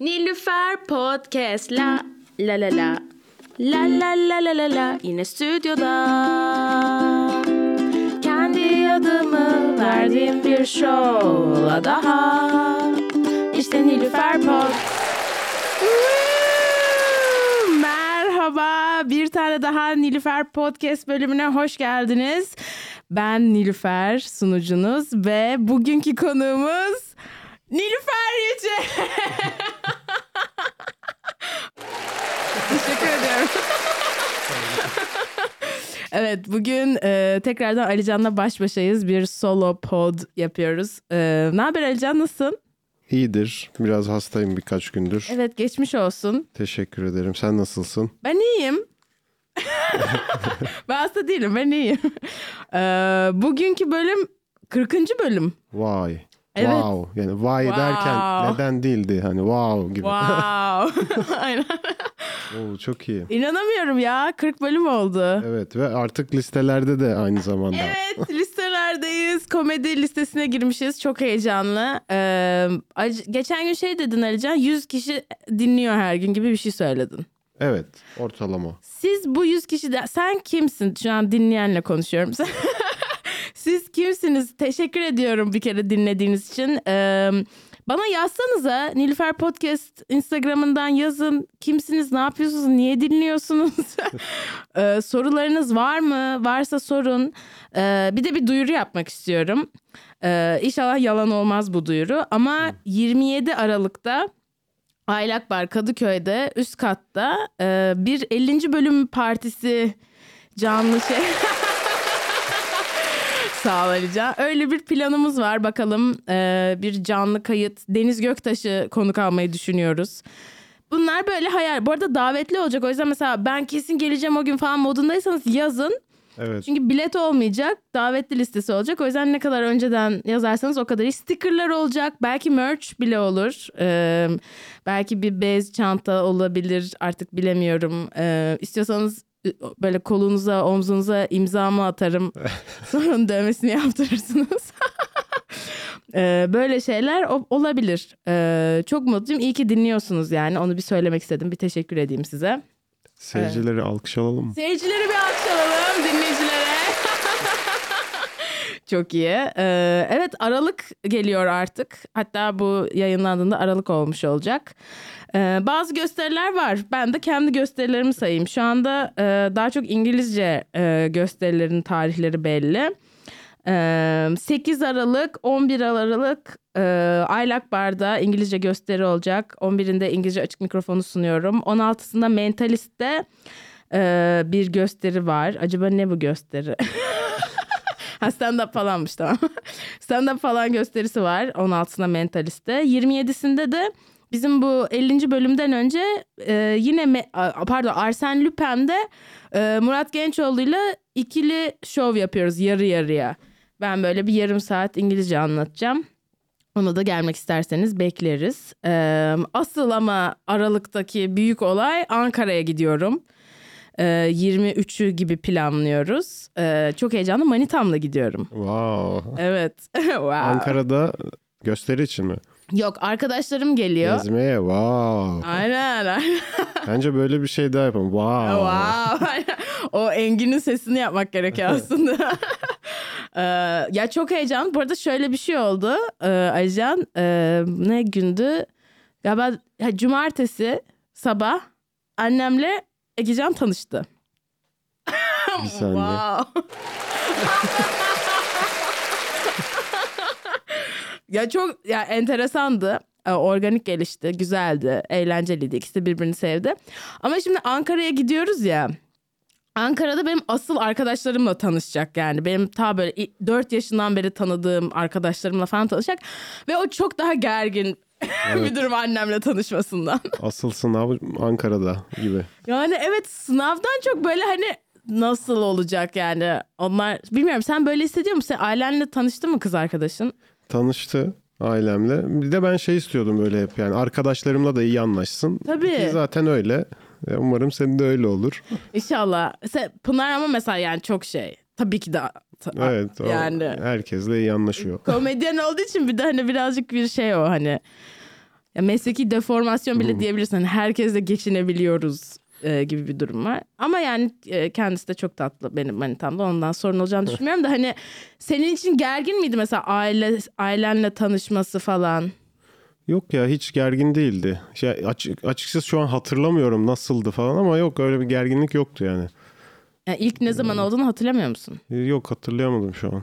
Nilüfer Podcast. La la la la. La la la la la la. Yine stüdyoda. Kendi adımı verdiğim bir şovla daha. İşte Nilüfer Pod Merhaba. Bir tane daha Nilüfer Podcast bölümüne hoş geldiniz. Ben Nilüfer sunucunuz ve bugünkü konuğumuz Nilüfer Yüce. Teşekkür ediyorum. evet bugün e, tekrardan Alican'la baş başayız. Bir solo pod yapıyoruz. E, ne haber Alican nasılsın? İyidir. Biraz hastayım birkaç gündür. Evet geçmiş olsun. Teşekkür ederim. Sen nasılsın? Ben iyiyim. ben hasta değilim ben iyiyim. E, bugünkü bölüm 40. bölüm. Vay. Evet. Wow. Yani vay Wow. derken neden değildi? Hani wow gibi. Wow. Aynen. Oo, çok iyi. İnanamıyorum ya 40 bölüm oldu. Evet ve artık listelerde de aynı zamanda. Evet listelerdeyiz. Komedi listesine girmişiz. Çok heyecanlı. Ee, geçen gün şey dedin Alican 100 kişi dinliyor her gün gibi bir şey söyledin. Evet. Ortalama. Siz bu 100 kişi de sen kimsin? Şu an dinleyenle konuşuyorum. Siz kimsiniz? Teşekkür ediyorum bir kere dinlediğiniz için. Ee, bana yazsanıza Nilüfer Podcast Instagram'ından yazın. Kimsiniz? Ne yapıyorsunuz? Niye dinliyorsunuz? Ee, sorularınız var mı? Varsa sorun. Ee, bir de bir duyuru yapmak istiyorum. Ee, inşallah yalan olmaz bu duyuru. Ama 27 Aralık'ta Aylak Bar Kadıköy'de üst katta e, bir 50. bölüm partisi canlı şey. Sağ ol Alican. Öyle bir planımız var. Bakalım e, bir canlı kayıt. Deniz Göktaş'ı konuk almayı düşünüyoruz. Bunlar böyle hayal. Bu arada davetli olacak. O yüzden mesela ben kesin geleceğim o gün falan modundaysanız yazın. Evet. Çünkü bilet olmayacak. Davetli listesi olacak. O yüzden ne kadar önceden yazarsanız o kadar iyi. Stickerlar olacak. Belki merch bile olur. Ee, belki bir bez çanta olabilir. Artık bilemiyorum. Ee, istiyorsanız böyle kolunuza, omzunuza imzamı atarım. Sonra dövmesini yaptırırsınız. Ee, böyle şeyler olabilir. Ee, çok mutluyum. İyi ki dinliyorsunuz yani. Onu bir söylemek istedim. Bir teşekkür edeyim size. Seyircileri alkış alalım mı? Seyircileri bir alkış alalım dinleyicilere. Çok iyi. Ee, evet Aralık geliyor artık. Hatta bu yayınlandığında Aralık olmuş olacak. Ee, bazı gösteriler var. Ben de kendi gösterilerimi sayayım. Şu anda e, daha çok İngilizce e, gösterilerin tarihleri belli. Ee, 8 Aralık, 11 Aralık e, Aylak Bar'da İngilizce gösteri olacak. 11'inde İngilizce açık mikrofonu sunuyorum. 16'sında Mentalist'te e, bir gösteri var. Acaba ne bu gösteri? ha stand-up falanmış tamam. stand-up falan gösterisi var 16'sında Mentalist'te. 27'sinde de bizim bu 50. bölümden önce e, yine me- a- pardon Arsen Lupin'de e, Murat Gençoğlu'yla ikili şov yapıyoruz yarı yarıya. Ben böyle bir yarım saat İngilizce anlatacağım. Ona da gelmek isterseniz bekleriz. Ee, asıl ama Aralık'taki büyük olay Ankara'ya gidiyorum. Ee, 23'ü gibi planlıyoruz. Ee, çok heyecanlı Manitam'la gidiyorum. Wow. Evet. wow. Ankara'da gösteri için mi? Yok arkadaşlarım geliyor. Gezmeye. Wow. Aynen aynen. Bence böyle bir şey daha yapalım. Wow. Wow. aynen. o Engin'in sesini yapmak gerekiyor aslında. Ee, ya çok heyecanlı. Bu arada şöyle bir şey oldu. Ee, Alican e, ne gündü? Galiba ha, cumartesi sabah annemle Egecan tanıştı. Bir saniye. Ya çok ya enteresandı. Ee, Organik gelişti, güzeldi, eğlenceliydi. İkisi birbirini sevdi. Ama şimdi Ankara'ya gidiyoruz ya. Ankara'da benim asıl arkadaşlarımla tanışacak yani. Benim ta böyle 4 yaşından beri tanıdığım arkadaşlarımla falan tanışacak. Ve o çok daha gergin bir durum annemle tanışmasından. Asıl sınav Ankara'da gibi. Yani evet sınavdan çok böyle hani nasıl olacak yani onlar bilmiyorum sen böyle hissediyor musun? Sen ailenle tanıştı mı kız arkadaşın? Tanıştı ailemle. Bir de ben şey istiyordum böyle hep yani arkadaşlarımla da iyi anlaşsın. Tabii. Ki zaten öyle. E, Umarım senin de öyle olur. İnşallah. Sen, Pınar ama mesela yani çok şey. Tabii ki de ta- Evet. Yani Herkesle iyi anlaşıyor. komedyen olduğu için bir de hani birazcık bir şey o hani Ya mesleki deformasyon bile diyebilirsin. Hani herkesle geçinebiliyoruz e, gibi bir durum var. Ama yani e, kendisi de çok tatlı benim manitamda. Ondan sorun olacağını düşünmüyorum da hani senin için gergin miydi mesela aile ailenle tanışması falan? Yok ya hiç gergin değildi. Şey, açık, açıkçası şu an hatırlamıyorum nasıldı falan ama yok öyle bir gerginlik yoktu yani. Yani ilk ne zaman olduğunu hatırlamıyor musun? Yok hatırlayamadım şu an.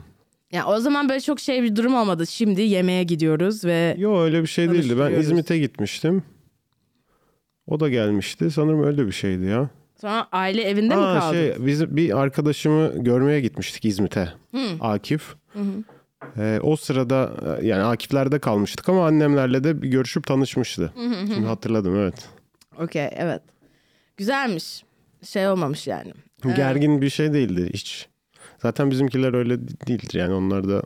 Ya o zaman böyle çok şey bir durum olmadı. Şimdi yemeğe gidiyoruz ve Yok öyle bir şey değildi. Ben. İzmit'e gitmiştim. O da gelmişti. Sanırım öyle bir şeydi ya. sonra aile evinde mi Aa, kaldın? şey, biz bir arkadaşımı görmeye gitmiştik İzmit'e. Akif. Ee, o sırada e, yani Akifler'de kalmıştık ama annemlerle de bir görüşüp tanışmıştı. Şimdi hatırladım evet. Okey evet. Güzelmiş. Şey olmamış yani. Gergin bir şey değildi hiç. Zaten bizimkiler öyle değildir yani onlar da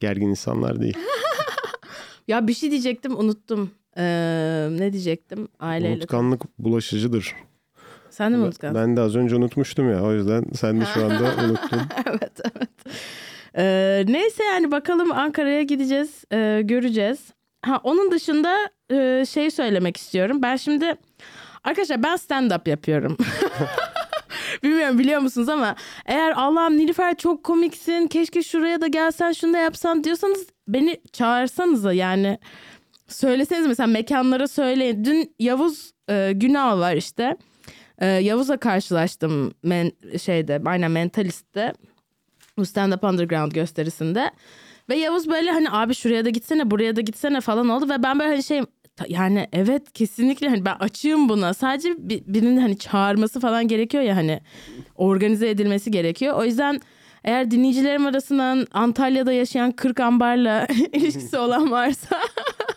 gergin insanlar değil. Ya bir şey diyecektim unuttum. Ee, ne diyecektim? Aileyle. Unutkanlık bulaşıcıdır. Sen de mi unutkansın? Ben de az önce unutmuştum ya o yüzden sen de şu anda unuttun. evet evet. Ee, neyse yani bakalım Ankara'ya gideceğiz. ee, göreceğiz. Ha onun dışında e, şey söylemek istiyorum. Ben şimdi arkadaşlar ben stand up yapıyorum. Bilmiyorum biliyor musunuz ama eğer Allah'ım Nilüfer çok komiksin keşke şuraya da gelsen şunu da yapsan diyorsanız beni çağırsanız da yani söyleseniz mesela mekanlara söyleyin. Dün Yavuz e, Günal var işte. E, Yavuz'la karşılaştım men, şeyde aynen Mentalist'te. Bu Stand Up Underground gösterisinde. Ve Yavuz böyle hani abi şuraya da gitsene buraya da gitsene falan oldu. Ve ben böyle hani şey yani evet kesinlikle hani ben açığım buna. Sadece bir, birinin hani çağırması falan gerekiyor ya hani organize edilmesi gerekiyor. O yüzden eğer dinleyicilerim arasından Antalya'da yaşayan 40 ambarla ilişkisi olan varsa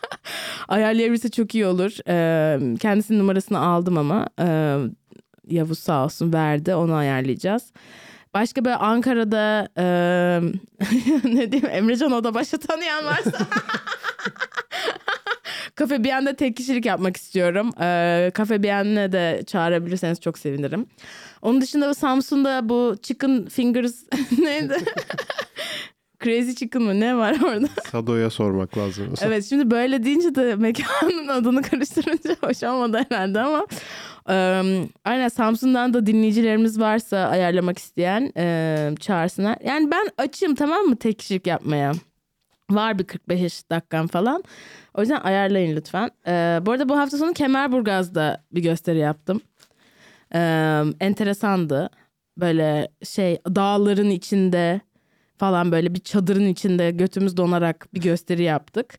ayarlayabilirse çok iyi olur. Ee, kendisinin numarasını aldım ama ee, Yavuz sağ olsun verdi onu ayarlayacağız. Başka böyle Ankara'da ee, ne diyeyim Emrecan Odabaş'ı tanıyan varsa Kafe Biyen'de tek kişilik yapmak istiyorum. Ee, Kafe Biyen'e de çağırabilirseniz çok sevinirim. Onun dışında bu Samsun'da bu Chicken Fingers neydi? Crazy Chicken mı ne var orada? Sado'ya sormak lazım. Evet şimdi böyle deyince de mekanın adını karıştırınca hoş olmadı herhalde ama e, aynen Samsun'dan da dinleyicilerimiz varsa ayarlamak isteyen e, çağırsınlar. Yani ben açım tamam mı tek kişilik yapmaya. Var bir 45 dakikam falan. O yüzden ayarlayın lütfen. E, bu arada bu hafta sonu Kemerburgaz'da bir gösteri yaptım. E, enteresandı. Böyle şey dağların içinde falan böyle bir çadırın içinde götümüz donarak bir gösteri yaptık.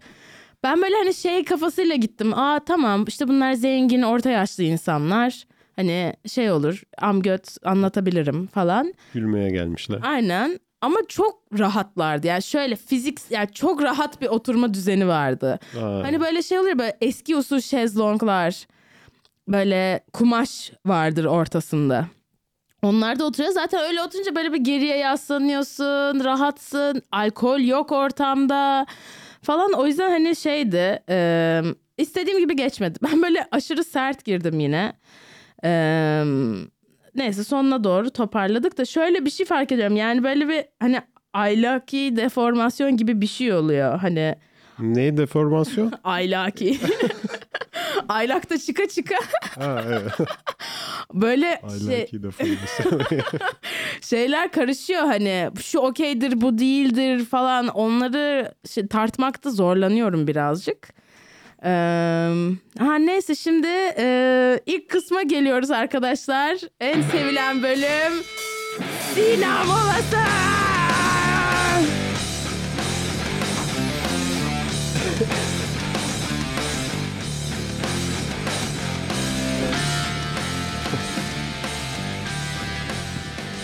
Ben böyle hani şey kafasıyla gittim. Aa tamam işte bunlar zengin orta yaşlı insanlar. Hani şey olur amgöt anlatabilirim falan. Gülmeye gelmişler. Aynen ama çok rahatlardı. Yani şöyle fizik yani çok rahat bir oturma düzeni vardı. Aa, Hani böyle şey olur böyle eski usul şezlonglar. Böyle kumaş vardır ortasında. Onlar da oturuyor. Zaten öyle oturunca böyle bir geriye yaslanıyorsun, rahatsın. Alkol yok ortamda falan. O yüzden hani şeydi, e, istediğim gibi geçmedi. Ben böyle aşırı sert girdim yine. E, neyse sonuna doğru toparladık da şöyle bir şey fark ediyorum. Yani böyle bir hani aylaki deformasyon gibi bir şey oluyor. Hani Ne deformasyon? aylaki. Aylakta çıka çıka ha, evet. böyle şey, deformasyon. şeyler karışıyor hani şu okeydir bu değildir falan onları şey, tartmakta zorlanıyorum birazcık. Ee, ha neyse şimdi e, ilk kısma geliyoruz arkadaşlar. En sevilen bölüm Sinem Molası.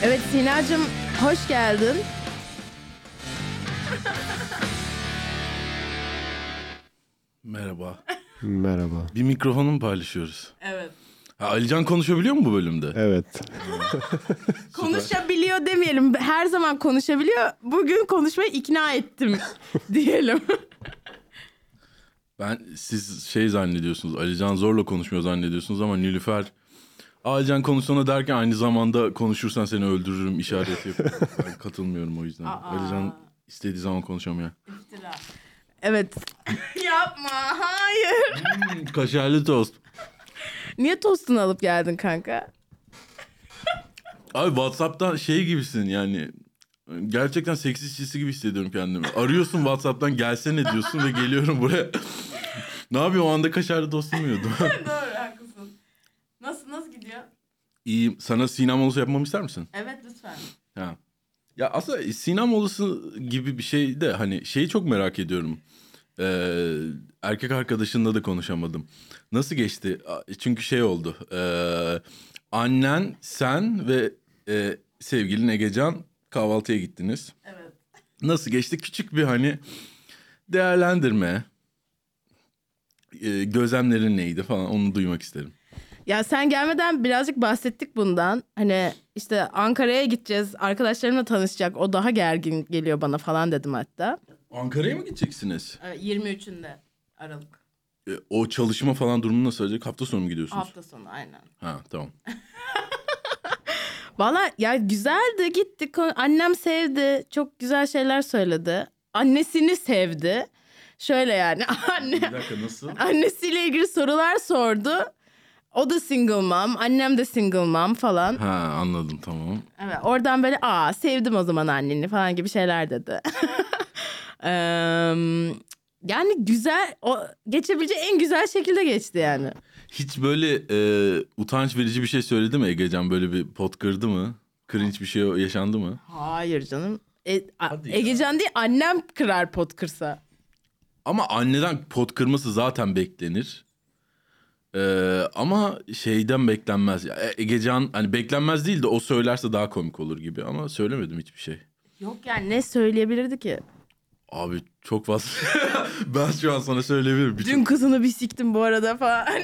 Evet Sinacığım hoş geldin. Merhaba. Merhaba. Bir mikrofonu mu paylaşıyoruz? Evet. Ha, Alican konuşabiliyor mu bu bölümde? Evet. Konuşabiliyor demeyelim. Her zaman konuşabiliyor. Bugün konuşmaya ikna ettim diyelim. Ben siz şey zannediyorsunuz. Alican zorla konuşmuyor zannediyorsunuz ama Nilüfer Alican konuşsana derken aynı zamanda konuşursan seni öldürürüm işareti yapıyor. ben katılmıyorum o yüzden. Aa. Alican istediği zaman konuşamıyor. Evet. Yapma. Hayır. Hmm, Kaşarlı tost. Niye tostunu alıp geldin kanka? Abi Whatsapp'tan şey gibisin yani. Gerçekten seksi işçisi gibi hissediyorum kendimi. Arıyorsun Whatsapp'tan gelsene diyorsun ve geliyorum buraya. ne yapıyor o anda kaşarlı tost yemiyordum. Doğru haklısın. Nasıl nasıl gidiyor? İyiyim. Sana sinem molası yapmamı ister misin? Evet lütfen. Ha. Ya aslında sinem molası gibi bir şey de hani şeyi çok merak ediyorum. Ee, erkek arkadaşınla da konuşamadım. Nasıl geçti? Çünkü şey oldu. Ee, annen, sen ve e, sevgilin Egecan kahvaltıya gittiniz. Evet. Nasıl geçti? Küçük bir hani değerlendirme. Ee, gözlemlerin neydi falan onu duymak isterim. Ya sen gelmeden birazcık bahsettik bundan. Hani işte Ankara'ya gideceğiz. Arkadaşlarımla tanışacak. O daha gergin geliyor bana falan dedim hatta. Ankara'ya mı gideceksiniz? 23'ünde Aralık. Ee, o çalışma falan durumu nasıl olacak? Hafta sonu mu gidiyorsunuz? Hafta sonu aynen. Ha tamam. Valla ya güzeldi gittik. Annem sevdi. Çok güzel şeyler söyledi. Annesini sevdi. Şöyle yani anne Bir dakika nasıl? annesiyle ilgili sorular sordu. O da single mom, annem de single mom falan. Ha anladım tamam. Evet, oradan böyle aa sevdim o zaman anneni falan gibi şeyler dedi. Eee, yani güzel, o geçebileceği en güzel şekilde geçti yani. Hiç böyle e, utanç verici bir şey söyledi mi Egecan? Böyle bir pot kırdı mı? Cringe bir şey yaşandı mı? Hayır canım. E, a-. Egecan değil annem kırar pot kırsa. Ama anneden pot kırması zaten beklenir. Ee, ama şeyden beklenmez. Ya, E- Egecan hani beklenmez değil de o söylerse daha komik olur gibi. Ama söylemedim hiçbir şey. Yok yani ne söyleyebilirdi ki? Abi çok fazla. ben şu an sana söyleyebilirim. Bir Dün kızını bir siktim bu arada falan.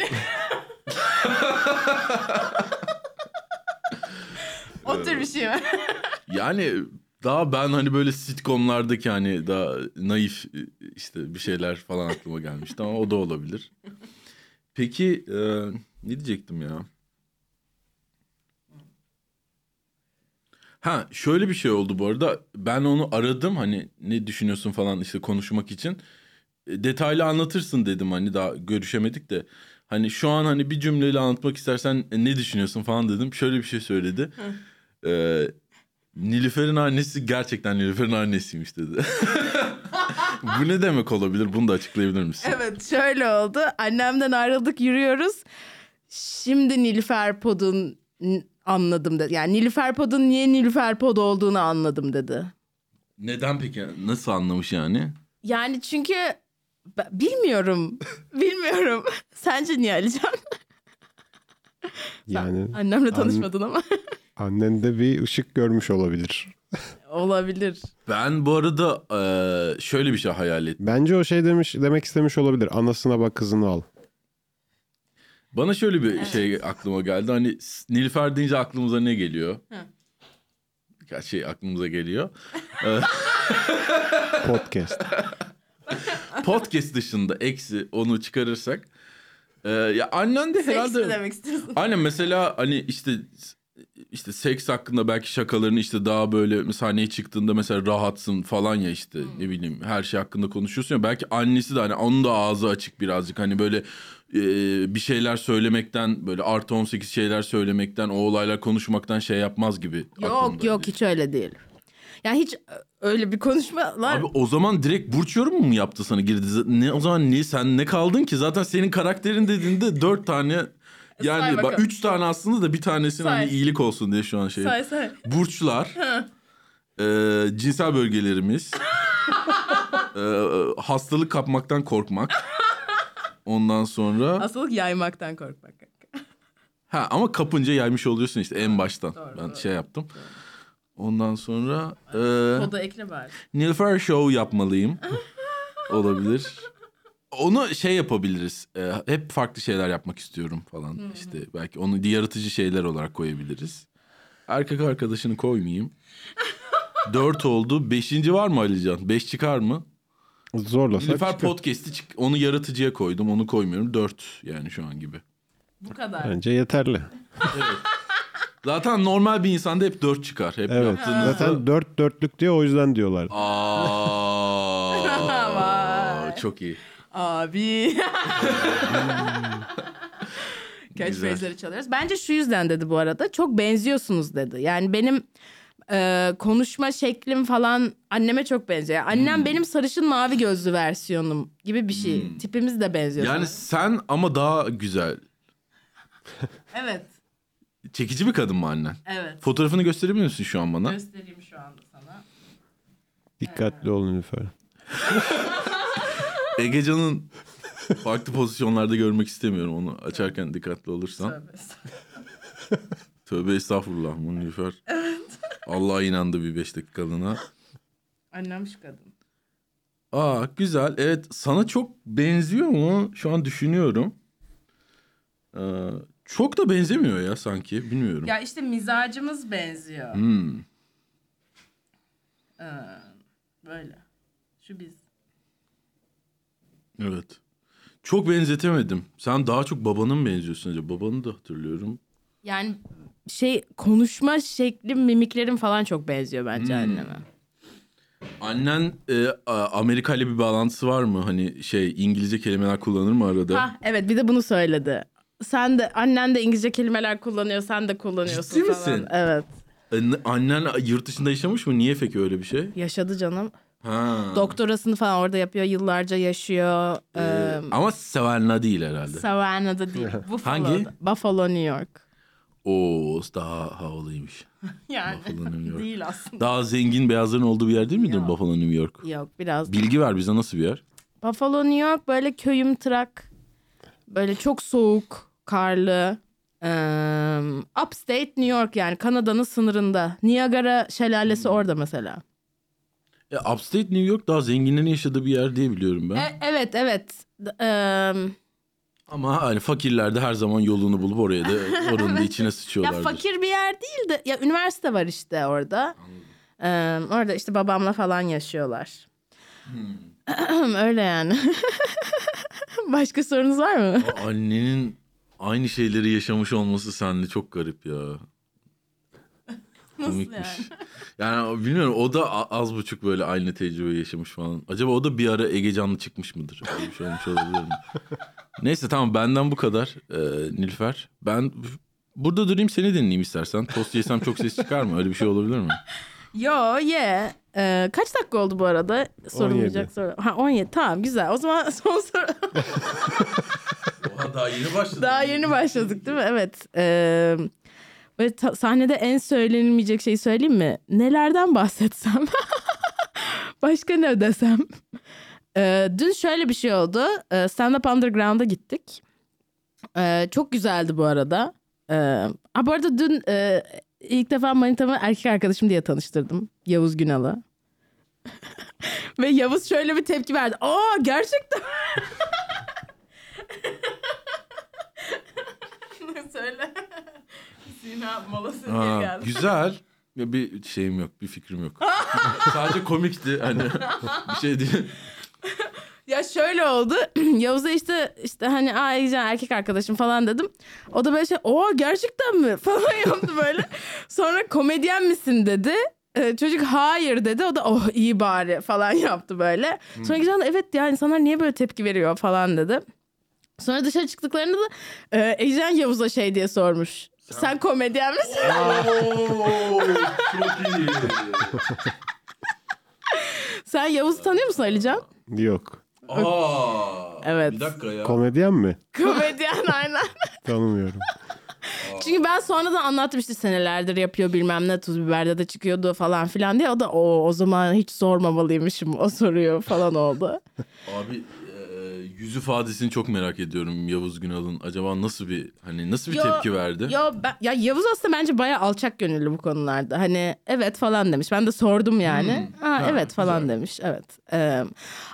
O tür bir şey mi? Yani daha ben hani böyle sitcomlardaki hani daha naif işte bir şeyler falan aklıma gelmişti ama o da olabilir. Peki e, ne diyecektim ya? Ha şöyle bir şey oldu bu arada. Ben onu aradım hani ne düşünüyorsun falan işte konuşmak için. E, Detaylı anlatırsın dedim hani daha görüşemedik de. Hani şu an hani bir cümleyle anlatmak istersen e, ne düşünüyorsun falan dedim. Şöyle bir şey söyledi. Ee, Nilüfer'in annesi gerçekten Nilüfer'in annesiymiş dedi. Bu ne demek olabilir? Bunu da açıklayabilir misin? Evet şöyle oldu. Annemden ayrıldık yürüyoruz. Şimdi Nilüfer Pod'un anladım dedi. Yani Nilüfer Pod'un niye Nilüfer Pod olduğunu anladım dedi. Neden peki? Nasıl anlamış yani? Yani çünkü bilmiyorum. bilmiyorum. Sence niye Alican? Yani Annemle tanışmadın ama. annen de bir ışık görmüş olabilir. Olabilir. Ben bu arada eee, şöyle bir şey hayal ettim. Bence o şey demiş demek istemiş olabilir. Anasına bak kızını al. Bana şöyle bir şey aklıma geldi. Hani Nilüfer deyince aklımıza ne geliyor? Hı. Birkaç şey aklımıza geliyor. Podcast. Podcast dışında eksi onu çıkarırsak. eee, ya annen de herhalde... Seks demek istiyorsun? Aynen mesela hani işte işte seks hakkında belki şakalarını işte daha böyle sahneye çıktığında mesela rahatsın falan ya işte ne bileyim her şey hakkında konuşuyorsun ya belki annesi de hani onun da ağzı açık birazcık hani böyle e, bir şeyler söylemekten böyle artı 18 şeyler söylemekten o olaylar konuşmaktan şey yapmaz gibi. Yok yok hiç öyle değil. Yani hiç öyle bir konuşmalar Abi o zaman direkt burç yorumu mu yaptı sana girdi? Ne o zaman niye sen ne kaldın ki? Zaten senin karakterin dediğinde dört tane Say yani bak üç tane aslında da bir tanesinin Say. hani iyilik olsun diye şu an şey. say say. Burçlar, e, cinsel bölgelerimiz, e, hastalık kapmaktan korkmak. Ondan sonra Hastalık yaymaktan korkmak. ha ama kapınca yaymış oluyorsun işte en baştan. doğru, ben doğru. şey yaptım. Ondan sonra e, O da ekle bari. Nilüfer Show yapmalıyım. Olabilir. Onu şey yapabiliriz. e, hep farklı şeyler yapmak istiyorum falan. İşte belki onu yaratıcı şeyler olarak koyabiliriz. Erkek arkadaşını koymayayım. Dört oldu. Beşinci var mı Alican? Beş çıkar mı? Zorlasak Nilüfer çıkar. Podcast'i çık. Onu yaratıcıya koydum. Onu koymuyorum. Dört yani şu an gibi. Bu kadar. Bence yeterli. Zaten normal bir insanda hep dört çıkar. Hep Evet. yaptığınızda... Zaten dört dörtlük diyor o yüzden diyorlar. Aa, Vay. çok iyi. Abi. Catchphrase'leri çalıyoruz. Bence şu yüzden dedi bu arada. Çok benziyorsunuz dedi. Yani benim e, konuşma şeklim falan anneme çok benziyor. Annem benim sarışın mavi gözlü versiyonum gibi bir şey. Tipimiz de benziyor. Yani sana. sen ama daha güzel. Evet. Çekici bir kadın mı annen? Evet. Fotoğrafını gösterebilir misin şu an bana? Göstereyim şu anda sana. Dikkatli olun Nilüfer. Egecan'ın farklı pozisyonlarda görmek istemiyorum onu açarken dikkatli olursan. Tövbe estağfurullah. Tövbe estağfurullah Munnifer. Allah'a inandı bir beş dakikalığına. Annem şu kadın. Aa güzel. Evet sana çok benziyor mu? Şu an düşünüyorum. Ee, çok da benzemiyor ya sanki. Bilmiyorum. Ya işte mizacımız benziyor. Hmm. Ee, böyle. Şu biz. Evet. Çok benzetemedim. Sen daha çok babana mı benziyorsun acaba? Babanı da hatırlıyorum. Yani şey konuşma şeklim, mimiklerim falan çok benziyor bence Hmm. anneme. Annen e, Amerika ile bir bağlantısı var mı? Hani şey İngilizce kelimeler kullanır mı arada? Ha evet bir de bunu söyledi. Sen de annen de İngilizce kelimeler kullanıyor, sen de kullanıyorsun Ciddi falan. misin? Evet. E, Annen yurt dışında yaşamış mı? Niye peki öyle bir şey? Yaşadı canım. Ha. Doktorasını falan orada yapıyor, yıllarca yaşıyor. Ee, Ee, ama Savannah değil herhalde. Savannah'da değil, Buffalo'da. Hangi? Buffalo, New York. Oo daha havalıymış. Yani Buffalo, New York. değil aslında. Daha zengin beyazların olduğu bir yer değil midir Yok. Buffalo New York? Yok biraz. Bilgi ver bize nasıl bir yer? Buffalo, New York böyle köyümtırak. Böyle çok soğuk, karlı. Ee, upstate New York yani Kanada'nın sınırında. Niagara şelalesi orada mesela. E, Upstate New York daha zenginlerin yaşadığı bir yer diye biliyorum ben. E- evet evet. Eee, Ama hani fakirler de her zaman yolunu bulup oraya da oranın da içine ya sıçıyorlardır. fakir bir yer değil de ya üniversite var işte orada. Eee, orada işte babamla falan yaşıyorlar. Öyle yani. Başka sorunuz var mı? O Annenin aynı şeyleri yaşamış olması sende çok garip ya. Komikmiş. Yani bilmiyorum o da az buçuk böyle aynı tecrübe yaşamış falan. Acaba o da bir ara Ege Canlı çıkmış mıdır? Öyle bir şey olmuş olabilir mi? Neyse tamam benden bu kadar ee, Nilüfer. Ben burada durayım seni dinleyeyim istersen. Tost yesem çok ses çıkar mı? Öyle bir şey olabilir mi? Yo ye. Ee, kaç dakika oldu bu arada? Sorulmayacak soru. Ha 17 tamam güzel. O zaman son soru. Oha daha yeni başladı. Daha yeni başladık değil mi? Evet. Ee, böyle ta- sahnede en söylenilmeyecek şeyi söyleyeyim mi? Nelerden bahsetsem? Başka ne desem? Ee, dün şöyle bir şey oldu. Ee, Stand Up Underground'a gittik. Ee, çok güzeldi bu arada. Ee, ha, bu arada dün e, ilk defa manitamı erkek arkadaşım diye tanıştırdım. Yavuz Günal'ı. Ve Yavuz şöyle bir tepki verdi. Aa gerçekten. Söyle. Sina molası Aa, geldi. güzel. Ya bir şeyim yok, bir fikrim yok. Sadece komikti hani bir şey değil. Ya şöyle oldu. Yavuz'a işte işte hani aa Ece'nin erkek arkadaşım falan dedim. O da böyle şey o gerçekten mi falan yaptı böyle. Sonra komedyen misin dedi. Ee, çocuk hayır dedi. O da oh iyi bari falan yaptı böyle. Sonra Ece evet ya insanlar niye böyle tepki veriyor falan dedi. Sonra dışarı çıktıklarında da e, Ecen Yavuz'a şey diye sormuş. Sen komedyen misin? Oo, çok iyi. Sen Yavuz'u tanıyor musun Alican? Yok. Aa, Evet. Bir dakika ya. Komedyen mi? Komedyen aynen. Tanımıyorum. Çünkü ben sonradan anlattım işte senelerdir yapıyor bilmem ne tuz biberde de çıkıyordu falan filan diye. O da o o zaman hiç sormamalıymışım o soruyor falan oldu. Abi yüz ifadesini çok merak ediyorum Yavuz Günal'ın. Acaba nasıl bir hani nasıl bir Yo- tepki verdi? Yo ben, ya Yavuz aslında bence bayağı alçak gönüllü bu konularda. Hani evet falan demiş. Ben de sordum yani. Ha, Ha, evet falan güzel. demiş. Evet. Ee,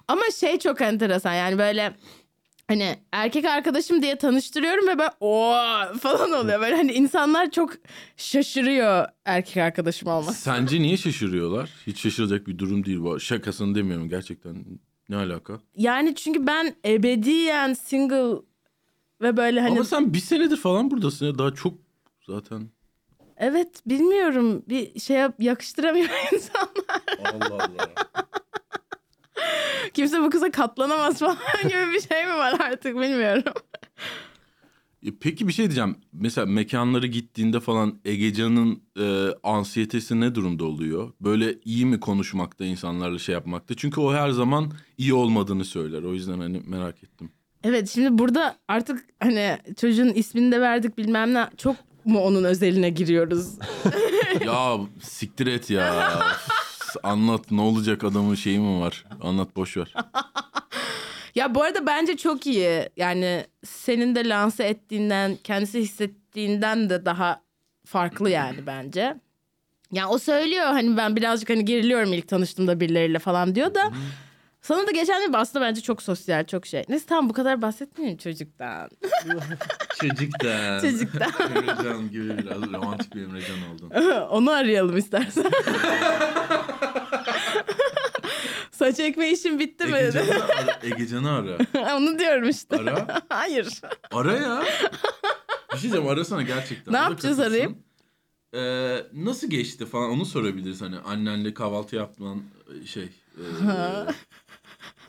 ama şey çok enteresan yani böyle hani erkek arkadaşım diye tanıştırıyorum ve ben o falan oluyor. Böyle hani insanlar çok şaşırıyor erkek arkadaşım olması. Sence niye şaşırıyorlar? Hiç şaşıracak bir durum değil bu. Şakasını demiyorum gerçekten. Ne alaka? Yani çünkü ben ebediyen single ve böyle hani Ama sen bir senedir falan buradasın ya. Daha çok zaten. evet bilmiyorum bir şey yap- yakıştıramıyor insanlar. Allah Allah. Kimse bu kıza katlanamaz falan gibi bir şey mi var artık bilmiyorum. E, Peki bir şey diyeceğim. Mesela mekanlara gittiğinde falan Egecan'ın e, ansiyetesi ne durumda oluyor? Böyle iyi mi konuşmakta insanlarla şey yapmakta? Çünkü o her zaman iyi olmadığını söyler. O yüzden hani merak ettim. Evet şimdi burada artık hani çocuğun ismini de verdik bilmem ne çok mu onun özeline giriyoruz? ya siktir et ya. Anlat ne olacak adamın şeyi mi var? Anlat boş ver. Ya bu arada bence çok iyi. Yani senin de lanse ettiğinden, kendisi hissettiğinden de daha farklı yani bence. Ya o söylüyor hani ben birazcık hani geriliyorum ilk tanıştığımda birileriyle falan diyor da sana da geçen bir aslında bence çok sosyal çok şey. Neyse tamam bu kadar bahsetmeyeyim çocuktan. Çocuktan. Çocuktan. Emrecan gibi biraz romantik bir Emrecan oldun. Onu arayalım istersen. Saç ekme işin bitti mi? Egecan'ı ara. Egecan'ı ara. Onu diyorum işte. Ara. Hayır. Ara ya. Bir şey diyeceğim arasana gerçekten. Ne O da yapacağız, katılsın. arayayım? Ee, nasıl geçti falan onu sorabiliriz hani annenle kahvaltı yapman şey. E,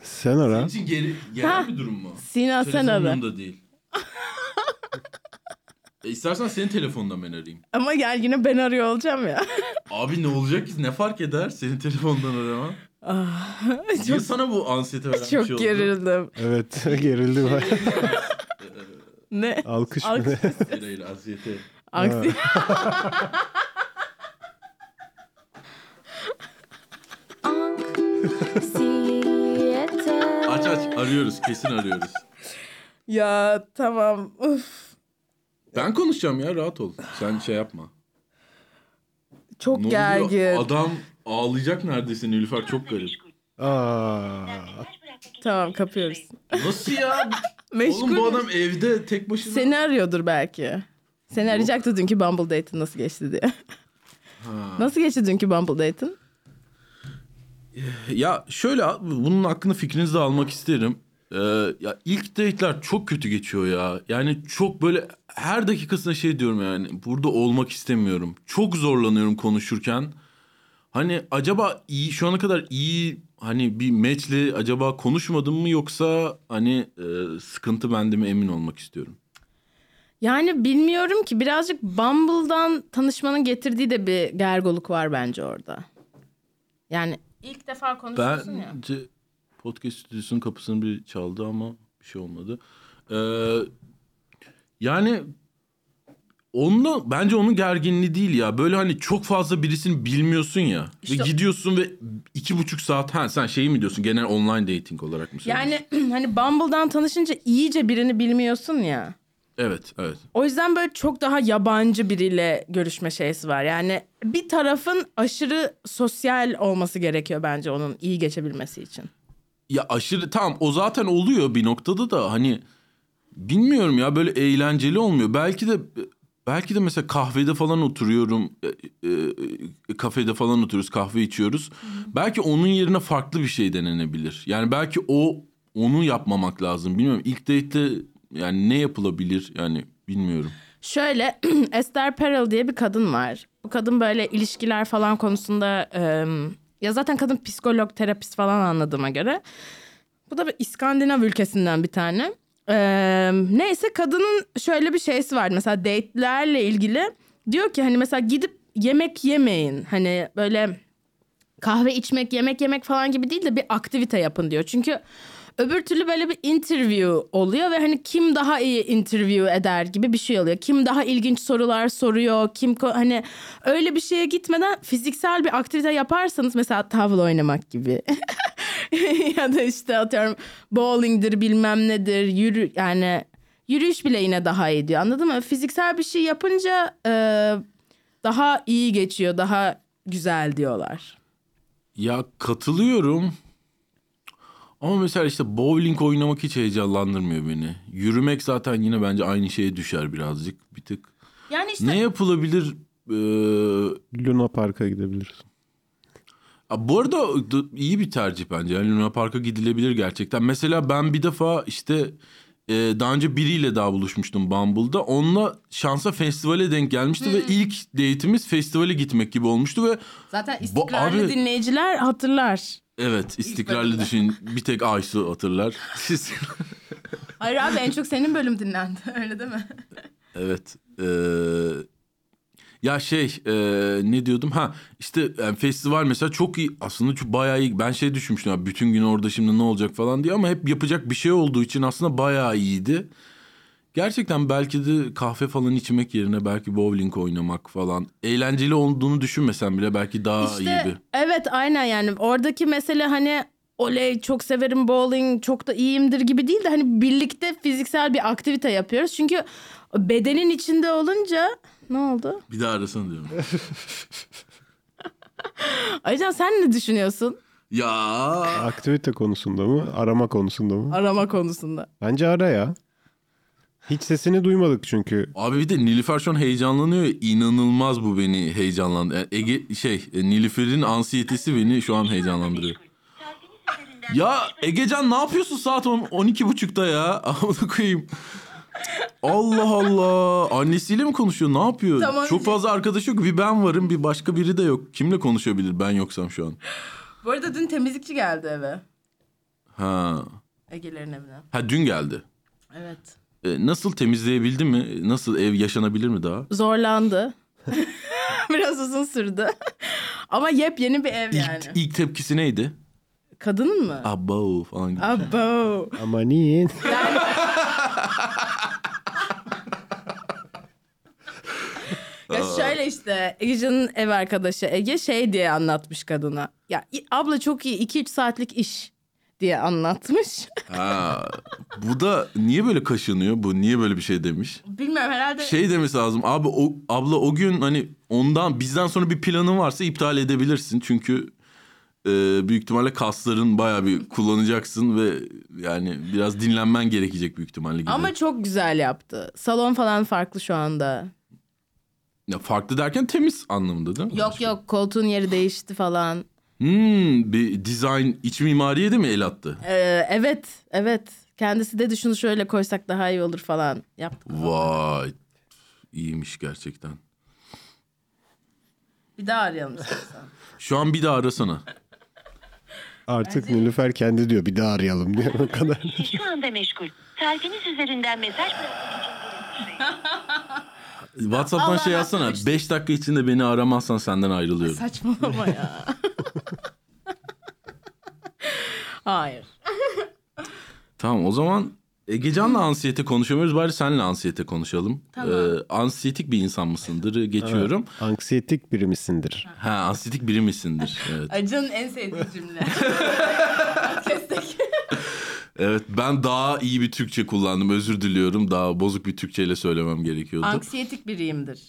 Sen ara. senin için geri, gelen bir durum mu? Sina sen Telefonun ara. yanında değil. e, istersen senin telefonundan ben arayayım. Ama gel yine ben arıyor olacağım ya. Abi ne olacak ki ne fark eder senin telefondan araman? Niye çok sana bu ansiyete veren bir çok şey oldu? gerildim. Evet gerildim. Ne? Alkış mı Alkış. ne? Hayır hayır ansiyete. Aksi. Anksiyete. Aç aç arıyoruz kesin arıyoruz. ya tamam. Uf. Ben konuşacağım ya rahat ol. Sen şey yapma. Çok Ne gergin. oluyor? Adam ağlayacak neredeyse Nilüfer çok garip. Aa, Tamam kapıyoruz. Nasıl ya? Meşgul. Oğlum bu adam evde tek başına. Seni arıyordur belki. Seni arayacaktı dünkü Bumble date'in nasıl geçti diye. Ha. Nasıl geçti dünkü Bumble date'in? Ya şöyle bunun hakkında fikrinizi de almak isterim. Ee, ya ilk date'ler çok kötü geçiyor ya. Yani çok böyle her dakikasında şey diyorum yani burada olmak istemiyorum. Çok zorlanıyorum konuşurken. Hani acaba iyi şu ana kadar iyi hani bir match'le acaba konuşmadım mı yoksa hani e, sıkıntı bende mi emin olmak istiyorum. Yani bilmiyorum ki birazcık Bumble'dan tanışmanın getirdiği de bir gergoluk var bence orada. Yani ilk defa konuşuyorsun ya. Bence podcast stüdyosunun kapısını bir çaldı ama bir şey olmadı. Ee, yani onunla bence onun gerginliği değil ya. Böyle hani çok fazla birisini bilmiyorsun ya. İşte- Ve gidiyorsun ve iki buçuk saat ha sen şeyi mi diyorsun genel online dating olarak mı? Yani hani Bumble'dan tanışınca iyice birini bilmiyorsun ya. Evet evet. O yüzden böyle çok daha yabancı biriyle görüşme şeysi var. Yani bir tarafın aşırı sosyal olması gerekiyor bence onun iyi geçebilmesi için. Ya aşırı tamam o zaten oluyor bir noktada da hani bilmiyorum ya böyle eğlenceli olmuyor. Belki de belki de mesela kahvede falan oturuyorum. e, e, e, kafede falan oturuyoruz, kahve içiyoruz. Belki onun yerine farklı bir şey denenebilir. Yani belki o onu yapmamak lazım. Bilmiyorum. İlk date'te yani ne yapılabilir? Yani bilmiyorum. Şöyle Esther Perel diye bir kadın var. Bu kadın böyle ilişkiler falan konusunda e, ya zaten kadın psikolog, terapist falan anladığıma göre. Bu da bir İskandinav ülkesinden bir tane. E, neyse kadının şöyle bir şeysi var. Mesela date'lerle ilgili diyor ki hani mesela gidip yemek yemeyin. Hani böyle kahve içmek, yemek yemek falan gibi değil de bir aktivite yapın diyor. Çünkü öbür türlü böyle bir interview oluyor ve hani kim daha iyi interview eder gibi bir şey oluyor. Kim daha ilginç sorular soruyor, kim hani öyle bir şeye gitmeden fiziksel bir aktivite yaparsanız mesela tavla oynamak gibi. ya da işte atıyorum bowlingdir bilmem nedir yürü yani yürüyüş bile yine daha iyi diyor anladın mı? Fiziksel bir şey yapınca e, daha iyi geçiyor daha güzel diyorlar. Ya katılıyorum. Ama mesela işte bowling oynamak hiç heyecanlandırmıyor beni. Yürümek zaten yine bence aynı şeye düşer birazcık bir tık. Yani işte Ne yapılabilir? Ee, Luna Park'a gidebiliriz. a, bu arada iyi bir tercih bence. Yani Luna Park'a gidilebilir gerçekten. Mesela ben bir defa işte e, daha önce biriyle daha buluşmuştum Bumble'da. Onunla şansa festivale denk gelmişti ve ilk date'imiz festivale gitmek gibi olmuştu ve zaten istikrarlı dinleyiciler hatırlar. Evet istikrarlı düşün. Bir tek Aysu hatırlar. Siz... Hayır abi en çok senin bölüm dinlendi. Öyle değil mi? evet. Ee, ya şey ee, ne diyordum? Ha işte yani festival mesela çok iyi. Aslında çok bayağı iyi. Ben şey düşünmüştüm. Ya, bütün gün orada şimdi ne olacak falan diye. Ama hep yapacak bir şey olduğu için aslında bayağı iyiydi. Gerçekten belki de kahve falan içmek yerine belki bowling oynamak falan. Eğlenceli olduğunu düşünmesen bile belki daha iyi İşte bir. evet aynen yani oradaki mesele hani oley çok severim bowling çok da iyiyimdir gibi değil de hani birlikte fiziksel bir aktivite yapıyoruz. Çünkü bedenin içinde olunca ne oldu? Bir daha arasana diyorum. Aycan sen ne düşünüyorsun ya Aktivite konusunda mı? Arama konusunda mı? arama konusunda? Bence ara ya. Hiç sesini duymadık çünkü. Abi bir de Nilüfer şu an heyecanlanıyor. İnanılmaz bu beni heyecanlandı. Yani Ege şey e, Nilüfer'in ansiyetesi beni şu an heyecanlandırıyor. Ya Egecan ne yapıyorsun saat 10 12.30'da ya? Amına koyayım. Allah Allah. Annesiyle mi konuşuyor? Ne yapıyor? Tamam. Çok fazla arkadaş yok. Bir ben varım, bir başka biri de yok. Kimle konuşabilir ben yoksam şu an? Bu arada dün temizlikçi geldi eve. Ha. Ege'lerin evine. Ha dün geldi. Evet. E, nasıl temizleyebildi mi? Nasıl ev yaşanabilir mi daha? Zorlandı. Biraz uzun sürdü. Ama yepyeni bir ev yani. İlk, ilk tepkisi neydi? Kadının mı? Abo falan gibi. Abo. Amanin. Ya şöyle işte Ege'nin ev arkadaşı Ege şey diye anlatmış kadına. Ya abla çok iyi 2-3 saatlik iş diye anlatmış. Ha, bu da niye böyle kaşınıyor? Bu niye böyle bir şey demiş? Bilmiyorum herhalde. Şey demesi lazım. Abi o abla o gün hani ondan bizden sonra bir planın varsa iptal edebilirsin. Çünkü e, büyük ihtimalle kasların bayağı bir kullanacaksın ve yani biraz dinlenmen gerekecek büyük ihtimalle gibi. Ama çok güzel yaptı. Salon falan farklı şu anda. Ya farklı derken temiz anlamında değil mi? Yok yok koltuğun yeri değişti falan. Hmm, bir dizayn iç mimariye de mi el attı? Ee, evet evet. Kendisi dedi şunu şöyle koysak daha iyi olur falan yaptık. Vay. iyiymiş gerçekten. Bir daha arayalım istersen. Şu an bir daha arasana. Artık Nilüfer kendi diyor bir daha arayalım diyor o kadar. Şu anda meşgul. Tarifiniz üzerinden mesaj bırakmak için WhatsApp'tan Allah şey yazsana. aşkına. 5 dakika içinde beni aramazsan senden ayrılıyorum. Saçmalama ya. Hayır. Tamam o zaman Egecan'la ansiyete konuşamıyoruz. Bari senle ansiyete konuşalım. Tamam. Ee, ansiyetik bir insan mısındır? Geçiyorum. Anksiyetik biri misindir? Ha ansiyetik biri misindir? Evet. Acın en sevdiği cümle. Evet ben daha iyi bir Türkçe kullandım. Özür diliyorum. Daha bozuk bir Türkçeyle söylemem gerekiyordu. Anksiyetik biriyimdir.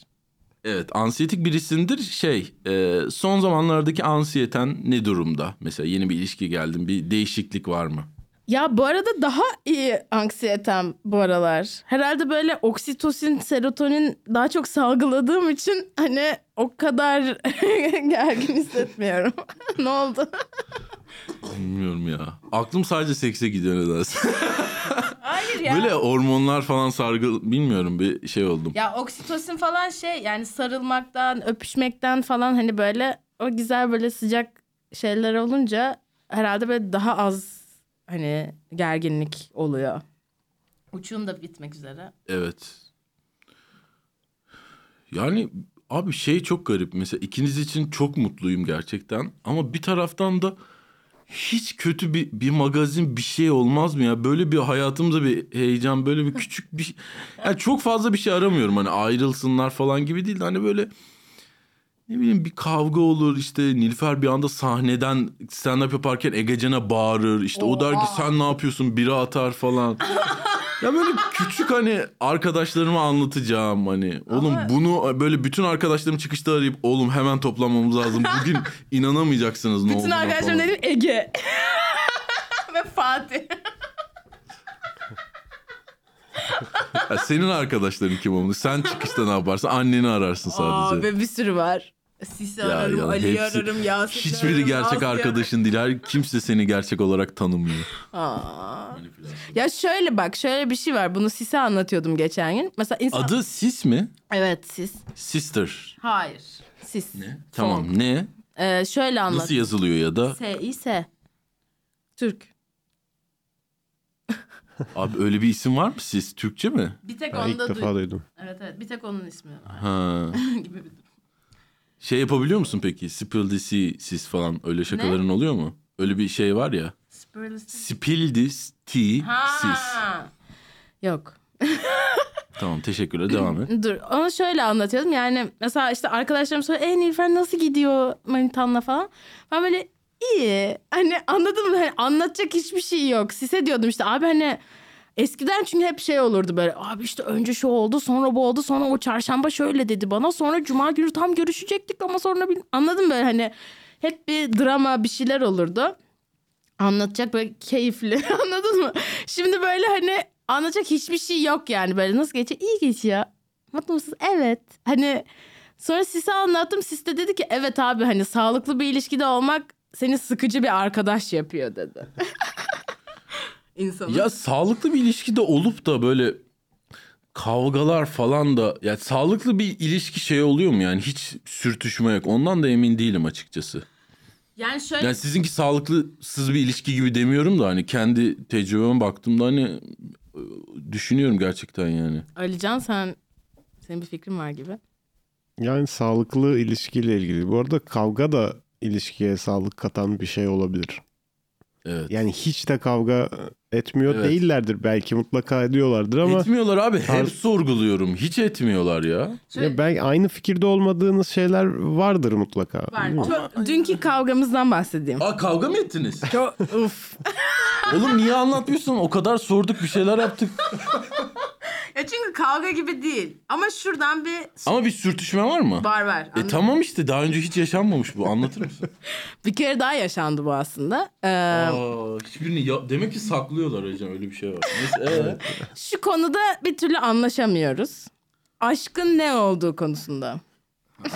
evet ansiyetik birisindir. Şey e, son zamanlardaki ansiyeten ne durumda? Mesela yeni bir ilişki geldin. Bir değişiklik var mı? Ya bu arada daha iyi anksiyetem bu aralar. Herhalde böyle oksitosin, serotonin daha çok salgıladığım için hani o kadar gergin hissetmiyorum. ne oldu? Bilmiyorum ya. Aklım sadece sekse gidiyor nedense. Hayır ya. Böyle hormonlar falan sargı bilmiyorum bir şey oldum. Ya oksitosin falan şey yani sarılmaktan, öpüşmekten falan hani böyle o güzel böyle sıcak şeyler olunca herhalde böyle daha az hani gerginlik oluyor. Uçum da bitmek üzere. Evet. Yani abi şey çok garip. Mesela ikiniz için çok mutluyum gerçekten. Ama bir taraftan da hiç kötü bir, bir magazin bir şey olmaz mı ya? Böyle bir hayatımda bir heyecan, böyle bir küçük bir... Yani çok fazla bir şey aramıyorum. Hani ayrılsınlar falan gibi değil de hani böyle... Ne bileyim bir kavga olur işte Nilüfer bir anda sahneden stand-up yaparken Egecan'a bağırır. işte o der ki sen ne yapıyorsun biri atar falan. Ya böyle küçük hani arkadaşlarıma anlatacağım hani. Oğlum Ama- bunu böyle bütün arkadaşlarım çıkışta arayıp oğlum hemen toplanmamız lazım. Bugün inanamayacaksınız ne Bütün arkadaşlarım dedim Ege. Ve Fatih. Ya senin arkadaşların kim olmuş? Sen çıkışta ne yaparsın? Anneni ararsın Aa, sadece. ve bir sürü var. Sisi Ya, ararım, ya, Ali'yi hepsi- ararım, Yasin'i Hiçbiri ararım, gerçek Aslı'yı arkadaşın değil. Her kimse seni gerçek olarak tanımıyor. Aa. Ya şöyle bak şöyle bir şey var. Bunu Sis'e anlatıyordum geçen gün. Mesela insan... Adı Sis mi? Evet Sis. Sister. Hayır. Sis. Tamam ne? Ee, şöyle anlat. Nasıl yazılıyor ya da? S, İ, S. Türk. Abi öyle bir isim var mı siz? Türkçe mi? Bir tek Ben onu ilk da defa duydum. duydum. Evet evet bir tek onun ismi Ha. gibi bir durum. Şey yapabiliyor musun peki? Sis falan öyle şakaların oluyor mu? Öyle bir şey var ya. Sis. Ha. Yok. Tamam teşekkürler devam et. Dur onu şöyle anlatıyorum. Yani mesela işte arkadaşlarım soruyor. E Nilüfer nasıl gidiyor manitanla falan. Ben böyle iyi. Hani anladın mı? Hani anlatacak hiçbir şey yok. Size diyordum işte abi hani eskiden çünkü hep şey olurdu böyle. Abi işte önce şu oldu sonra bu oldu sonra o çarşamba şöyle dedi bana. Sonra cuma günü tam görüşecektik ama sonra bil... anladın mı böyle hani hep bir drama bir şeyler olurdu. Anlatacak böyle keyifli anladın mı? Şimdi böyle hani anlatacak hiçbir şey yok yani böyle nasıl geçiyor? İyi geçiyor. Mutlu musunuz? Evet. Hani sonra Sis'e anlattım. Sis de dedi ki evet abi hani sağlıklı bir ilişkide olmak seni sıkıcı bir arkadaş yapıyor dedi. İnsanın. Ya sağlıklı bir ilişkide olup da böyle kavgalar falan da ya sağlıklı bir ilişki şey oluyor mu yani hiç sürtüşme yok. Ondan da emin değilim açıkçası. yani şöyle Yani sizinki sağlıklısız bir ilişki gibi demiyorum da hani kendi tecrübeme baktığımda hani e, düşünüyorum gerçekten yani. Alican sen senin bir fikrin var gibi. Yani sağlıklı ilişkiyle ilgili. Bu arada kavga da ilişkiye sağlık katan bir şey olabilir. Evet. Yani hiç de kavga etmiyor Evet. değillerdir. Belki mutlaka ediyorlardır ama etmiyorlar abi. Hep Tar- sorguluyorum. Hiç etmiyorlar ya. ya belki aynı fikirde olmadığınız şeyler vardır mutlaka. Var. Çok- dünkü kavgamızdan bahsedeyim. Aa kavga mı ettiniz? Çok uf. Oğlum niye anlatmıyorsun? O kadar sorduk bir şeyler yaptık. Ya çünkü kavga gibi değil. Ama şuradan bir Ama bir sürtüşme var mı? var var. E Anladın? tamam işte daha önce hiç yaşanmamış bu. Anlatır mısın? Bir kere daha yaşandı bu aslında. Ee, Aa, hiçbirini ya... demek ki saklıyorlar hocam öyle bir şey var. Neyse, ee? Şu konuda bir türlü anlaşamıyoruz. Aşkın ne olduğu konusunda.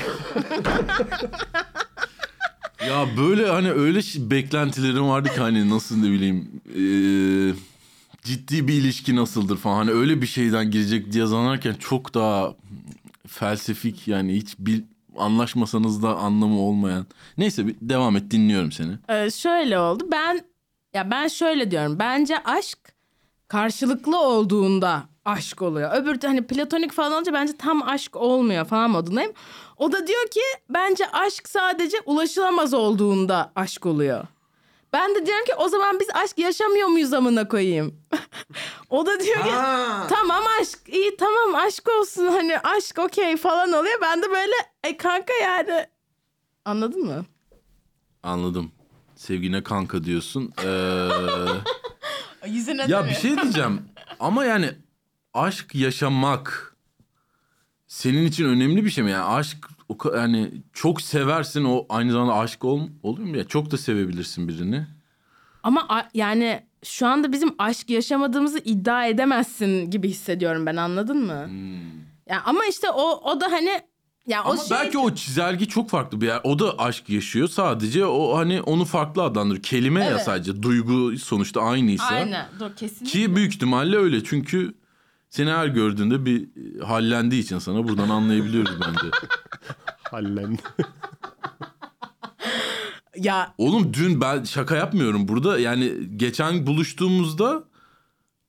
Ya böyle hani öyle şey- beklentilerim vardı ki hani nasıl ne bileyim eee, ciddi bir ilişki nasıldır falan. Hani öyle bir şeyden girecek diye zanarken çok daha felsefik yani hiç bil, anlaşmasanız da anlamı olmayan. Neyse bir devam et dinliyorum seni. Ee, şöyle oldu. Ben ya ben şöyle diyorum. Bence aşk karşılıklı olduğunda aşk oluyor. Öbür hani platonik falan olunca bence tam aşk olmuyor falan modundayım. O da diyor ki bence aşk sadece ulaşılamaz olduğunda aşk oluyor. Ben de diyorum ki o zaman biz aşk yaşamıyor muyuz amına koyayım? o da diyor ki tamam aşk iyi tamam aşk olsun hani aşk okey falan oluyor. Ben de böyle e kanka yani anladın mı? Anladım. Sevgine kanka diyorsun. Ee, Yüzüne ya bir şey diyeceğim. Ama yani aşk yaşamak senin için önemli bir şey mi? Yani aşk o yani çok seversin o aynı zamanda aşk ol, oluyor mu ya? Çok da sevebilirsin birini. Ama a- yani şu anda bizim aşk yaşamadığımızı iddia edemezsin gibi hissediyorum ben anladın mı? Ya ama işte o o da hani ya o Hmm. Ama şey belki o çizelge çok farklı bir yer. O da aşk yaşıyor. Sadece o hani onu farklı adlandırır. Kelime ya Evet. sadece. Duygu sonuçta aynıysa. Aynen. Dur kesinlikle. Ki büyük ihtimalle öyle. Çünkü seni her gördüğünde bir hallendiği için sana buradan anlayabiliyoruz bence. Hallen. Ya Oğlum dün ben şaka yapmıyorum burada. Yani geçen buluştuğumuzda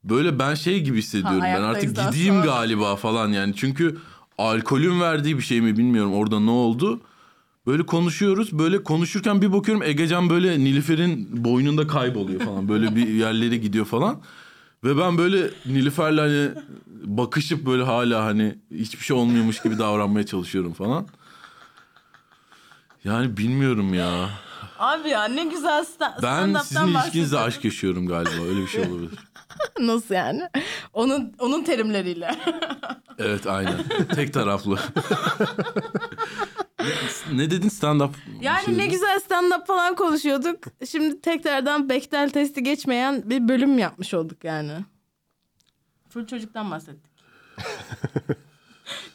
böyle ben şey gibi hissediyorum. Ha, ben artık daha gideyim sonra. galiba falan yani. Çünkü alkolün verdiği bir şey mi bilmiyorum orada ne oldu. Böyle konuşuyoruz. Böyle konuşurken bir bakıyorum Egecan böyle Nilüfer'in boynunda kayboluyor falan. Böyle bir yerlere gidiyor falan. Ve ben böyle Nilüfer'le hani bakışıp böyle hala hani hiçbir şey olmuyormuş gibi davranmaya çalışıyorum falan. Yani bilmiyorum ya. abi ya ne güzel sta- Ben sizin bahsediyorsun. aşk yaşıyorum galiba. Öyle bir şey olabilir. Nasıl yani? Onun onun terimleriyle. Evet aynen. Tek taraflı. ne, dedin stand up? yani şey ne güzel stand-up falan konuşuyorduk. Şimdi tekrardan Bechdel testi geçmeyen bir bölüm yapmış olduk yani. Full çocuktan bahsettik.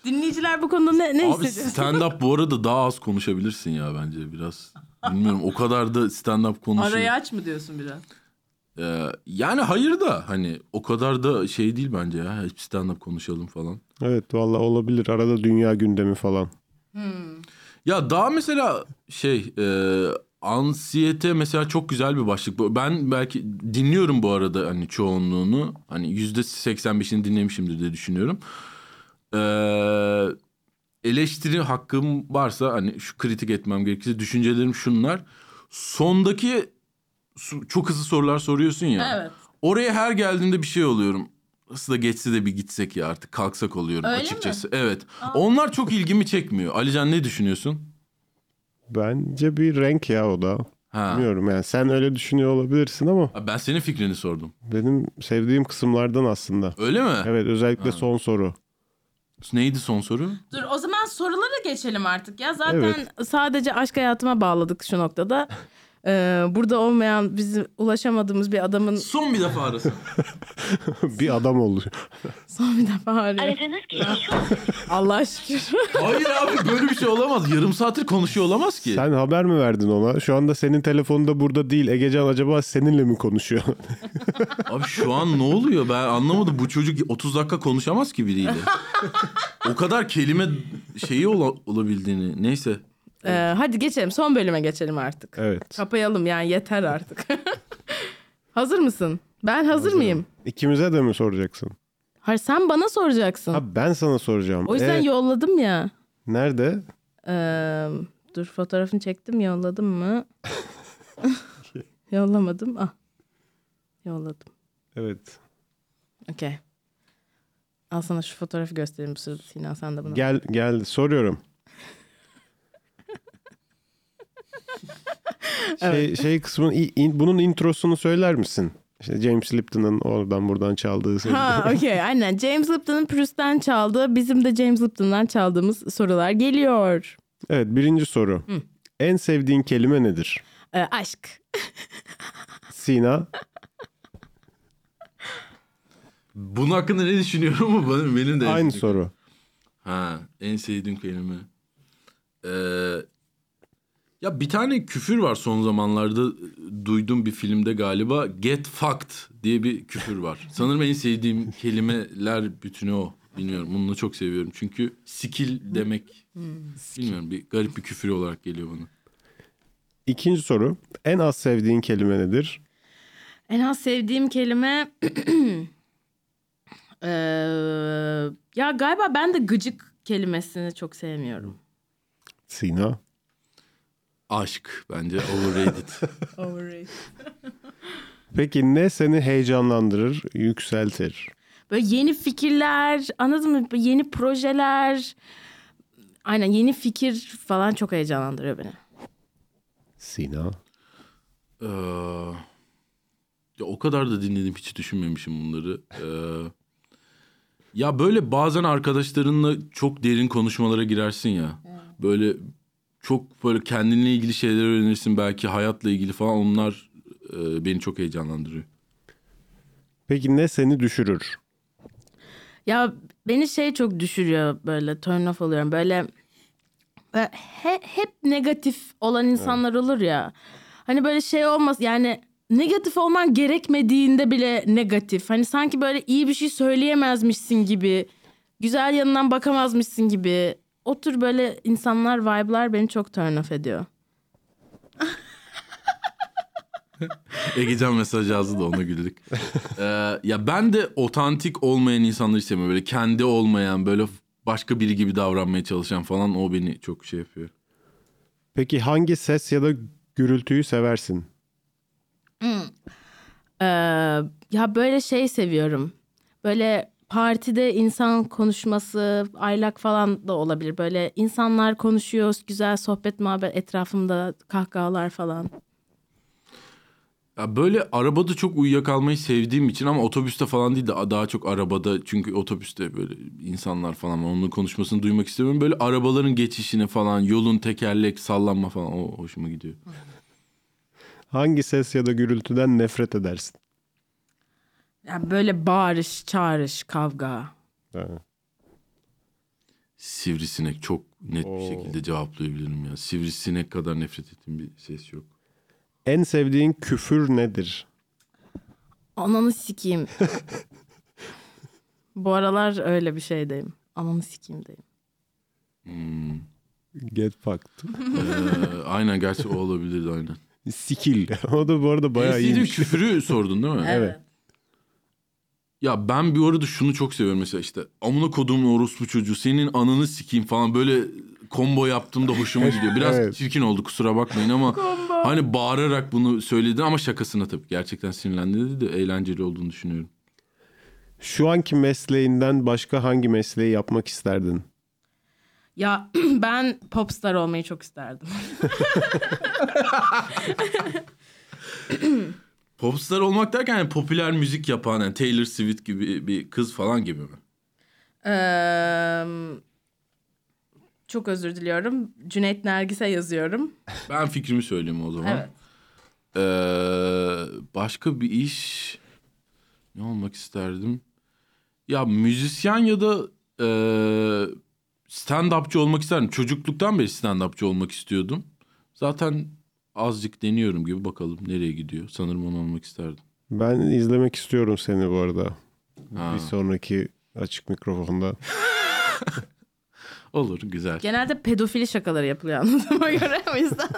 Dinleyiciler bu konuda ne, ne Abi hissediyor? stand up bu arada daha az konuşabilirsin ya bence biraz. Bilmiyorum o kadar da stand up konuşuyor. Arayı aç mı diyorsun biraz? Ee, yani hayır da hani o kadar da şey değil bence ya. Hep stand up konuşalım falan. Evet valla olabilir. Arada dünya gündemi falan. Ya daha mesela şey e, Ansiyete mesela çok güzel bir başlık. Ben belki dinliyorum bu arada hani çoğunluğunu. Hani yüzde 85'ini dinlemişimdir diye düşünüyorum. Ee, eleştiri hakkım varsa hani şu kritik etmem gerekirse düşüncelerim şunlar. Sondaki çok hızlı sorular soruyorsun ya. Evet. Oraya her geldiğimde bir şey oluyorum. Nasıl da geçse de bir gitsek ya artık kalksak oluyorum Öyle açıkçası. Evet. Onlar çok ilgimi çekmiyor. Alican ne düşünüyorsun? Bence bir renk ya o da. Ha. Bilmiyorum yani sen öyle düşünüyor olabilirsin ama Ben senin fikrini sordum. benim sevdiğim kısımlardan aslında. Öyle mi? Evet özellikle son soru. Neydi son soru? Dur o zaman sorulara geçelim artık ya. Zaten Evet. sadece aşk hayatıma bağladık şu noktada. Ee, burada olmayan bizi ulaşamadığımız bir adamın Son bir defa arasın. bir adam oluyor. son bir defa arıyor. Aradığınız kişi şu an Allah şükür. Hayır abi böyle bir şey olamaz. Yarım saattir konuşuyor olamaz ki. Sen haber mi verdin ona? Şu anda senin telefonda burada değil. Egecan acaba seninle mi konuşuyor? Abi şu an ne oluyor ben anlamadım. Bu çocuk 30 dakika konuşamaz ki biriyle. o kadar kelime şeyi ola- olabildiğini. Neyse. Ee, hadi geçelim. Son bölüme geçelim artık. evet. Kapayalım yani yeter artık. hazır mısın? Ben hazır mıyım? İkimize de mi soracaksın? Hayır sen bana soracaksın. Ha ben sana soracağım. o yüzden Ee, yolladım ya. nerede? Ee, dur fotoğrafını çektim yolladım mı? Yollamadım. Ah. Yolladım. Evet. Okey. Al sana şu fotoğrafı göstereyim bu sırada Sinan sen de bunu. Gel geldi soruyorum. Şey, şey kısmın in- bunun introsunu söyler misin? İşte James Lipton'ın oradan buradan çaldığı şey. Ha okey aynen. James Lipton'ın Proust'ten çaldığı bizim de James Lipton'dan çaldığımız sorular geliyor. Evet birinci soru. En sevdiğin kelime nedir? Ee, aşk. Sina. Bunun hakkında ne düşünüyorum mu? Benim, benim de Aynı soru. Ha, en sevdiğim kelime. Ee, ya bir tane küfür var son zamanlarda duydum bir filmde galiba. Get fucked diye bir küfür var. Sanırım en sevdiğim kelimeler bütünü o. Bilmiyorum. Bunu da çok seviyorum. Çünkü skill demek bilmiyorum bir garip bir küfür olarak geliyor bana. İkinci soru. En az sevdiğin kelime nedir? En az sevdiğim kelime... Ee, ya galiba ben de gıcık kelimesini çok sevmiyorum. Sina. Aşk bence overrated. Overrated. Peki ne seni heyecanlandırır, yükseltir? Böyle yeni fikirler, anladın mı? Böyle Yeni projeler. Aynen yeni fikir falan çok heyecanlandırıyor beni. Sina. Ee, ya o kadar da dinledim hiç düşünmemişim bunları. Ee, ya böyle bazen arkadaşlarınla çok derin konuşmalara girersin ya. Böyle çok böyle kendinle ilgili şeyler öğrenirsin belki hayatla ilgili falan onlar e, beni çok heyecanlandırıyor. Peki ne seni düşürür? Ya beni şey çok düşürüyor böyle turn off oluyorum. Böyle, böyle he- hep negatif olan insanlar olur ya. Hani böyle şey olmaz yani negatif olman gerekmediğinde bile negatif. Hani sanki böyle iyi bir şey söyleyemezmişsin gibi. Güzel yanından bakamazmışsın gibi. O tür böyle insanlar, vibe'lar beni çok turn off ediyor. Egecan mesaj yazdı da ona güldük. Ee, ya ben de otantik olmayan insanları istemiyorum. Böyle kendi olmayan böyle başka biri gibi davranmaya çalışan falan o beni çok şey yapıyor. Peki hangi ses ya da gürültüyü seversin? Ee, ya böyle şey seviyorum. Böyle partide insan konuşması, aylak falan da olabilir. Böyle insanlar konuşuyor, güzel sohbet muhabbet etrafımda kahkahalar falan. Ya böyle arabada çok uyuyakalmayı sevdiğim için ama otobüste falan değil de daha çok arabada çünkü otobüste böyle insanlar falan. Onun konuşmasını duymak istemiyorum. Böyle arabaların geçişini falan, yolun tekerlek sallanma falan o hoşuma gidiyor. Hangi ses ya da gürültüden nefret edersin? Ya böyle bağırış, çağrış, kavga. Ha. Sivrisinek çok net Oo. bir şekilde cevaplayabilirim ya. Sivrisinek kadar nefret ettiğim bir ses yok. En sevdiğin küfür nedir? Ananı sikeyim. Bu aralar öyle bir şeydeyim. Ananı sikeyim deyim. Hmm. Get fucked. Ee, aynen gerçi o olabilirdi aynen. Skill. o da bu arada bayağı iyiymiş. küfürü sordun değil mi? Evet. Ya ben bir arada şunu çok seviyorum mesela işte amına koduğum orospu çocuğu senin ananı sikeyim falan böyle combo yaptığımda hoşuma gidiyor. Biraz Evet. çirkin oldu kusura bakmayın ama hani bağırarak bunu söyledin ama şakasına tabii. Gerçekten sinirlendi dedi de eğlenceli olduğunu düşünüyorum. Şu anki mesleğinden başka hangi mesleği yapmak isterdin? Ya ben popstar olmayı çok isterdim. Popstar olmak derken yani popüler müzik yapan yani Taylor Swift gibi bir kız falan gibi mi? Ee, çok özür diliyorum. Cüneyt Nergis'e yazıyorum. Ben fikrimi söyleyeyim o zaman. Evet. Ee, başka bir iş ne olmak isterdim? Ya müzisyen ya da e, stand-upçı olmak isterdim. Çocukluktan beri stand-upçı olmak istiyordum. Zaten azıcık deniyorum gibi bakalım nereye gidiyor. Sanırım onu olmak isterdim. Ben izlemek istiyorum seni bu arada. Ha, Bir sonraki açık mikrofonda. olur güzel. Genelde pedofili şakaları yapılıyor anladığıma göre o yüzden.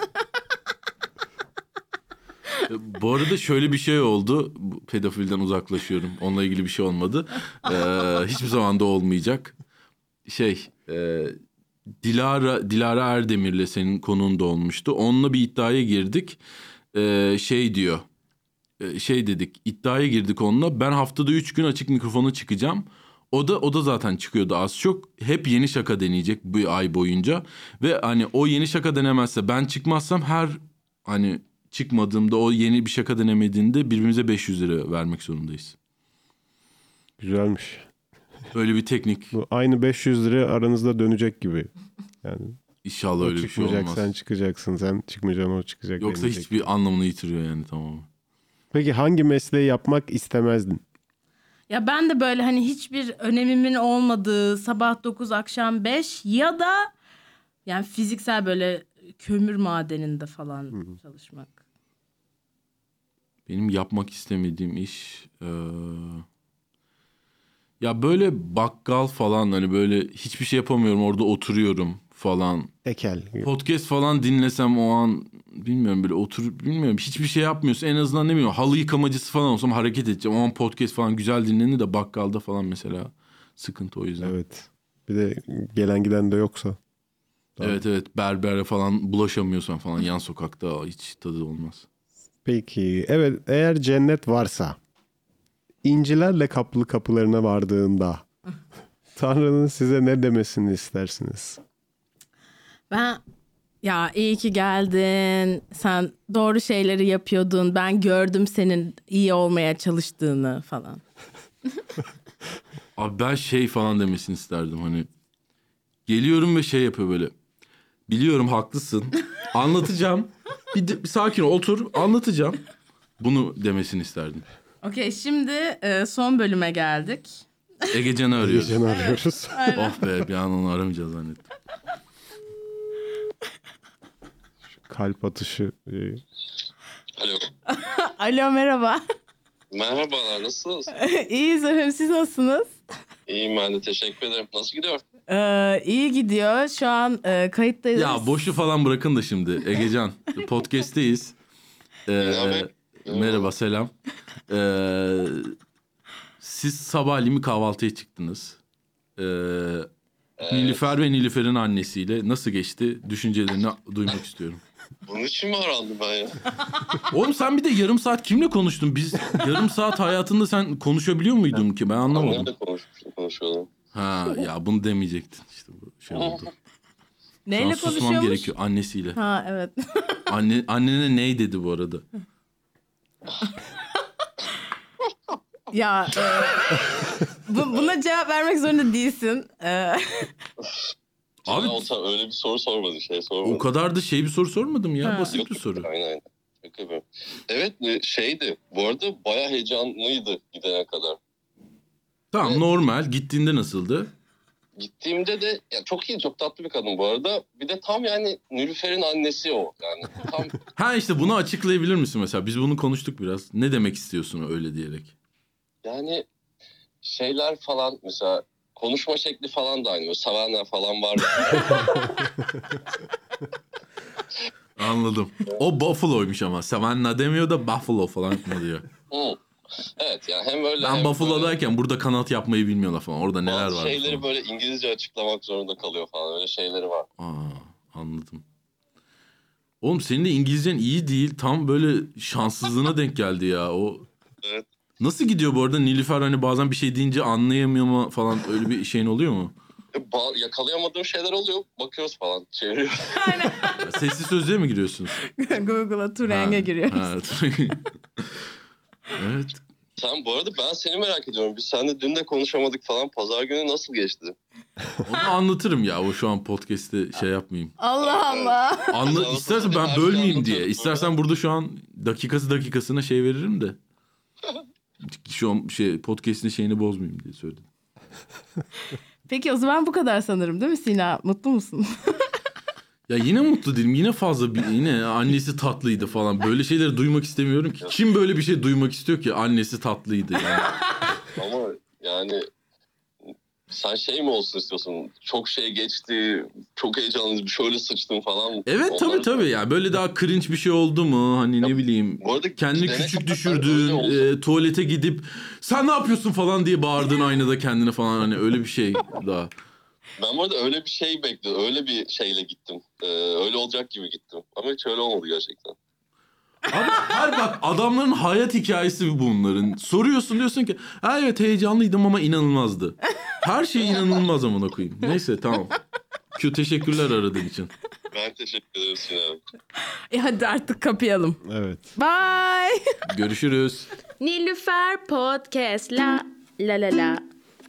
Bu arada şöyle bir şey oldu. Pedofilden uzaklaşıyorum. Onunla ilgili bir şey olmadı. Ee, hiçbir zaman da olmayacak. Şey, e, Dilara Dilara Erdemir'le senin konuğun da olmuştu. Onunla bir iddiaya girdik. Ee, şey diyor. e, şey dedik. iddiaya girdik onunla. Ben haftada üç gün açık mikrofona çıkacağım. O da o da zaten çıkıyordu az çok. Hep yeni şaka deneyecek bu ay boyunca. Ve hani o yeni şaka denemezse ben çıkmazsam her hani çıkmadığımda o yeni bir şaka denemediğinde birbirimize 500 lira vermek zorundayız. Güzelmiş. Böyle bir teknik. Bu aynı 500 lira aranızda dönecek gibi. Yani İnşallah öyle bir şey olmaz. sen çıkacaksın. Sen çıkmayacaksın o çıkacak. Yoksa denilecek. hiçbir anlamını yitiriyor yani tamamen. Peki hangi mesleği yapmak istemezdin? ya ben de böyle hani hiçbir önemimin olmadığı sabah 9 akşam 5 ya da yani fiziksel böyle kömür madeninde falan çalışmak. Benim yapmak istemediğim iş eee, ya böyle bakkal falan hani böyle hiçbir şey yapamıyorum orada oturuyorum falan. Tekel. gibi. Podcast falan dinlesem o an bilmiyorum böyle otur bilmiyorum hiçbir şey yapmıyorsun en azından ne bileyim halı yıkamacısı falan olsam hareket edeceğim. O an podcast falan güzel dinlenir de bakkalda falan mesela sıkıntı o yüzden. Evet Evet. Bir de gelen giden de yoksa. evet, berbere falan bulaşamıyorsan falan yan sokakta hiç tadı olmaz. Peki evet eğer cennet varsa incilerle kaplı kapılarına vardığında Tanrı'nın size ne demesini istersiniz? Ben ya iyi ki geldin. Sen doğru şeyleri yapıyordun. Ben gördüm senin iyi olmaya çalıştığını falan. Abi ben şey falan demesini isterdim hani. Geliyorum ve şey yapıyor böyle. Biliyorum haklısın. Anlatacağım. Bir, de- bir sakin ol otur anlatacağım. Bunu demesini isterdim. Okey şimdi e, son bölüme geldik. Egecan'ı arıyoruz. Geceni arıyoruz. oh be bir an onu aramayacağız zannettim. Kalp atışı. e, Alo. Alo merhaba. Merhabalar nasılsınız? İyiyiz efendim siz nasılsınız? İyiyim ben de teşekkür ederim. Nasıl gidiyor? Ee, iyi gidiyor. Şu an e, kayıttayız. Ya boşu falan bırakın da şimdi Egecan. Podcast'teyiz. Ee, Merhaba. selam. Ee, siz sabahleyin bir kahvaltıya çıktınız. Ee, Nilüfer ve Nilüfer'in annesiyle nasıl geçti? Düşüncelerini duymak istiyorum. Bunun için mi arandım ben ya? Oğlum sen bir de yarım saat kimle konuştun? Biz yarım saat hayatında sen konuşabiliyor muydun ki? Ben anlamadım. Nerede konuşmuştum, konuşuyordum. Ha ya bunu demeyecektin. İşte bu şey oldu. Neyle konuşuyormuş? gerekiyor annesiyle. Ha evet. Anne, annene ney dedi bu arada? Ya e, bu- buna cevap vermek zorunda değilsin. E, Abi- Abi o ta- öyle bir soru sormadı şey sormadı. O kadar da şey bir soru sormadım ya. Ha. Basit Yok, bir soru. Aynen aynen. Şaka yapıyorum. Evet e, şeydi. Bu arada baya heyecanlıydı gidene kadar. Tamam Evet. normal. Gittiğinde nasıldı? Gittiğimde de ya çok iyi çok tatlı bir kadın bu arada. Bir de tam yani Nülüfer'in annesi o. Yani tam Ha işte bunu açıklayabilir misin mesela? Biz bunu konuştuk biraz. Ne demek istiyorsun öyle diyerek? yani şeyler falan mesela konuşma şekli falan da aynı. Böyle falan var. Anladım. O Buffalo'ymuş ama. Savannah demiyor da Buffalo falan mı diyor. Hı. Evet yani hem öyle Ben hem Buffalo böyle burada kanat yapmayı bilmiyorlar falan. Orada neler var şeyleri falan. böyle İngilizce açıklamak zorunda kalıyor falan. Öyle şeyleri var. Aa, anladım. Oğlum senin de İngilizcen iyi değil. Tam böyle şanssızlığına denk geldi ya. O Evet. Nasıl gidiyor bu arada? Nilüfer hani bazen bir şey deyince anlayamıyor mu falan öyle bir şeyin oluyor mu? E, ba- yakalayamadığım şeyler oluyor. Bakıyoruz falan. Çeviriyoruz. Ya Sesli sözlüğe mi giriyorsunuz? Google'a Tureng'e giriyoruz. ha, evet. Sen bu arada ben seni merak ediyorum. Biz seninle dün de konuşamadık falan. Pazar günü nasıl geçti? Onu anlatırım ya. O şu an podcast'te şey yapmayayım. Allah Allah. Anla, Sen istersen ben anlatırım, bölmeyeyim diye. İstersen burada şu an dakikası dakikasına şey veririm de. Şu an şey podcast'in şeyini bozmayayım diye söyledim. Peki o zaman bu kadar sanırım değil mi Sina? Mutlu musun? Ya yine mutlu değilim. Yine fazla bir, yine annesi tatlıydı falan. Böyle şeyleri duymak istemiyorum ki. Kim böyle bir şey duymak istiyor ki annesi tatlıydı yani. Ama yani sen şey mi olsun istiyorsun? Çok şey geçti, çok heyecanlıyız, şöyle sıçtım falan. Evet tabii Onları- tabii ya. Böyle daha cringe bir şey oldu mu? Hani ne bileyim. Bu arada Kendini küçük düşürdüğün, e, tuvalete gidip sen ne yapıyorsun falan diye bağırdığın aynada kendine falan hani öyle bir şey daha. Ben bu arada öyle bir şey bekliyordum. Öyle bir şeyle gittim. Ee, öyle olacak gibi gittim. Ama hiç öyle olmadı gerçekten. Abi her bak adamların hayat hikayesi bunların. Soruyorsun diyorsun ki ha evet heyecanlıydım ama inanılmazdı. Her şey inanılmaz amına koyayım. Neyse tamam. Q teşekkürler aradığın için. Ben teşekkür ederim Sinan e hadi artık kapayalım. Evet. Bye. Görüşürüz. Nilüfer Podcast la la la la